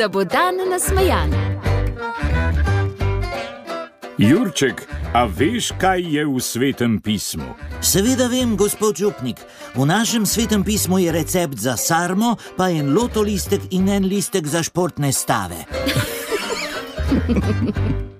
da bo dan nasmejan. Jurček, a veš, kaj je v svetem pismu? Seveda vem, gospod Župnik. V našem svetem pismu je recept za sarmo, pa en lotolistek in en listek za športne stave.